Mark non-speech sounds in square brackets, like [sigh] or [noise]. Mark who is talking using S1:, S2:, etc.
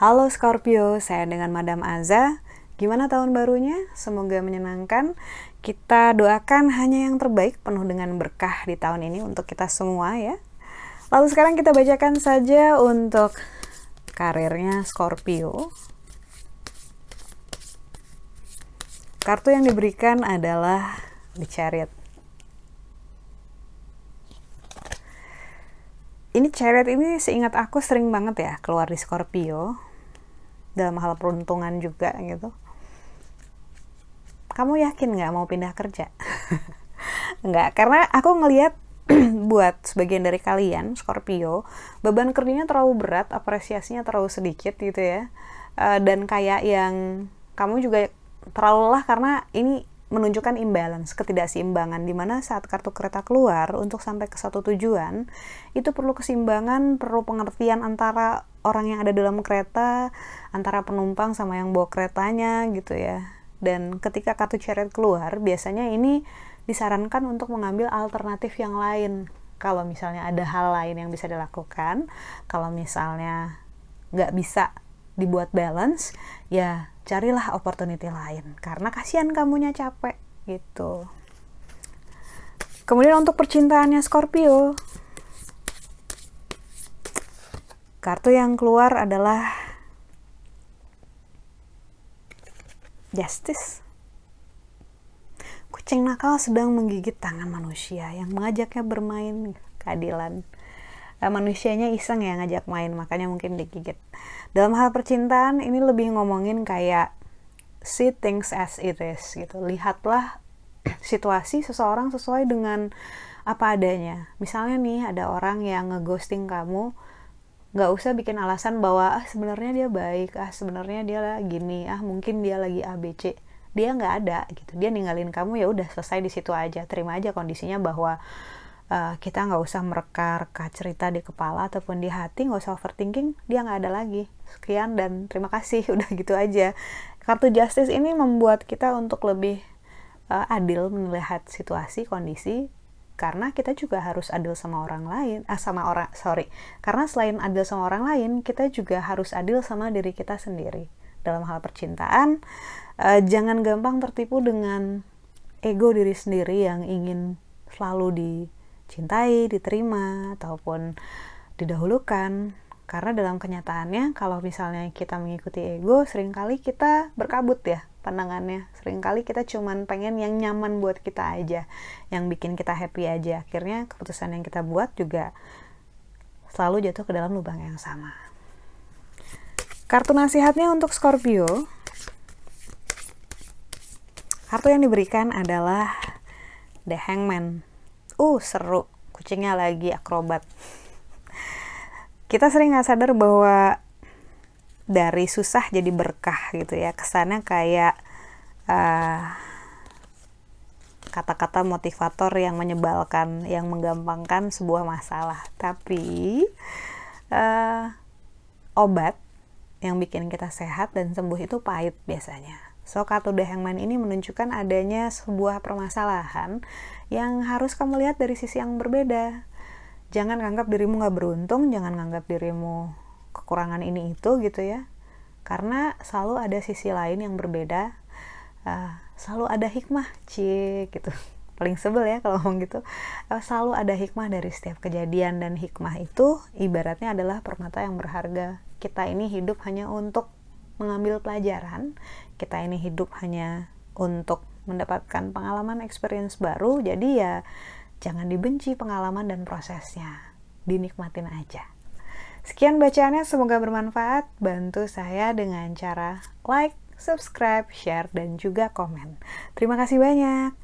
S1: Halo Scorpio, saya dengan Madam Aza. Gimana tahun barunya? Semoga menyenangkan. Kita doakan hanya yang terbaik, penuh dengan berkah di tahun ini untuk kita semua ya. Lalu sekarang kita bacakan saja untuk karirnya Scorpio. Kartu yang diberikan adalah The Chariot. Ini Chariot ini seingat aku sering banget ya keluar di Scorpio. Dalam hal peruntungan juga gitu. Kamu yakin nggak mau pindah kerja? [laughs] Nggak karena aku ngelihat [clears throat] buat sebagian dari kalian Scorpio beban kerjanya terlalu berat apresiasinya terlalu sedikit gitu ya. Uh, dan kayak yang kamu juga terlalu lelah karena ini menunjukkan imbalance, ketidakseimbangan di mana saat kartu kereta keluar untuk sampai ke satu tujuan itu perlu keseimbangan, perlu pengertian antara orang yang ada dalam kereta, antara penumpang sama yang bawa keretanya gitu ya. Dan ketika kartu chariot keluar, biasanya ini disarankan untuk mengambil alternatif yang lain. Kalau misalnya ada hal lain yang bisa dilakukan, kalau misalnya nggak bisa dibuat balance, ya carilah opportunity lain karena kasihan kamunya capek gitu. Kemudian untuk percintaannya Scorpio kartu yang keluar adalah Justice. Kucing nakal sedang menggigit tangan manusia yang mengajaknya bermain keadilan uh, manusianya iseng ya ngajak main makanya mungkin digigit. Dalam hal percintaan ini lebih ngomongin kayak see things as it is gitu. Lihatlah [clears throat] situasi seseorang sesuai dengan apa adanya. Misalnya nih ada orang yang ngeghosting kamu nggak usah bikin alasan bahwa ah sebenarnya dia baik ah sebenarnya dia gini ah mungkin dia lagi ABC dia nggak ada gitu. Dia ninggalin kamu ya udah selesai di situ aja. Terima aja kondisinya bahwa uh, kita nggak usah mereka-reka cerita di kepala ataupun di hati nggak usah overthinking dia nggak ada lagi. Sekian dan terima kasih [laughs] udah gitu aja. Kartu justice ini membuat kita untuk lebih uh, adil melihat situasi kondisi karena kita juga harus adil sama orang lain ah sama orang sorry. Karena selain adil sama orang lain kita juga harus adil sama diri kita sendiri. Dalam hal percintaan uh, jangan gampang tertipu dengan ego diri sendiri yang ingin selalu di dicintai, diterima, ataupun didahulukan. Karena dalam kenyataannya, kalau misalnya kita mengikuti ego, sering kali kita berkabut ya pandangannya. Seringkali kita cuman pengen yang nyaman buat kita aja, yang bikin kita happy aja. Akhirnya keputusan yang kita buat juga selalu jatuh ke dalam lubang yang sama. Kartu nasihatnya untuk Scorpio. Kartu yang diberikan adalah The Hangman uh seru kucingnya lagi akrobat kita sering nggak sadar bahwa dari susah jadi berkah gitu ya kesannya kayak uh, kata-kata motivator yang menyebalkan, yang menggampangkan sebuah masalah. Tapi uh, obat yang bikin kita sehat dan sembuh itu pahit biasanya. So, kartu The Hangman ini menunjukkan adanya sebuah permasalahan yang harus kamu lihat dari sisi yang berbeda. Jangan anggap dirimu nggak beruntung, jangan anggap dirimu kekurangan ini itu gitu ya. Karena selalu ada sisi lain yang berbeda. Uh, selalu ada hikmah, cik gitu. [laughs] Paling sebel ya kalau ngomong gitu. Uh, selalu ada hikmah dari setiap kejadian dan hikmah itu ibaratnya adalah permata yang berharga. Kita ini hidup hanya untuk mengambil pelajaran kita ini hidup hanya untuk mendapatkan pengalaman experience baru jadi ya jangan dibenci pengalaman dan prosesnya dinikmatin aja. Sekian bacaannya semoga bermanfaat. Bantu saya dengan cara like subscribe share dan juga komen. Terima kasih banyak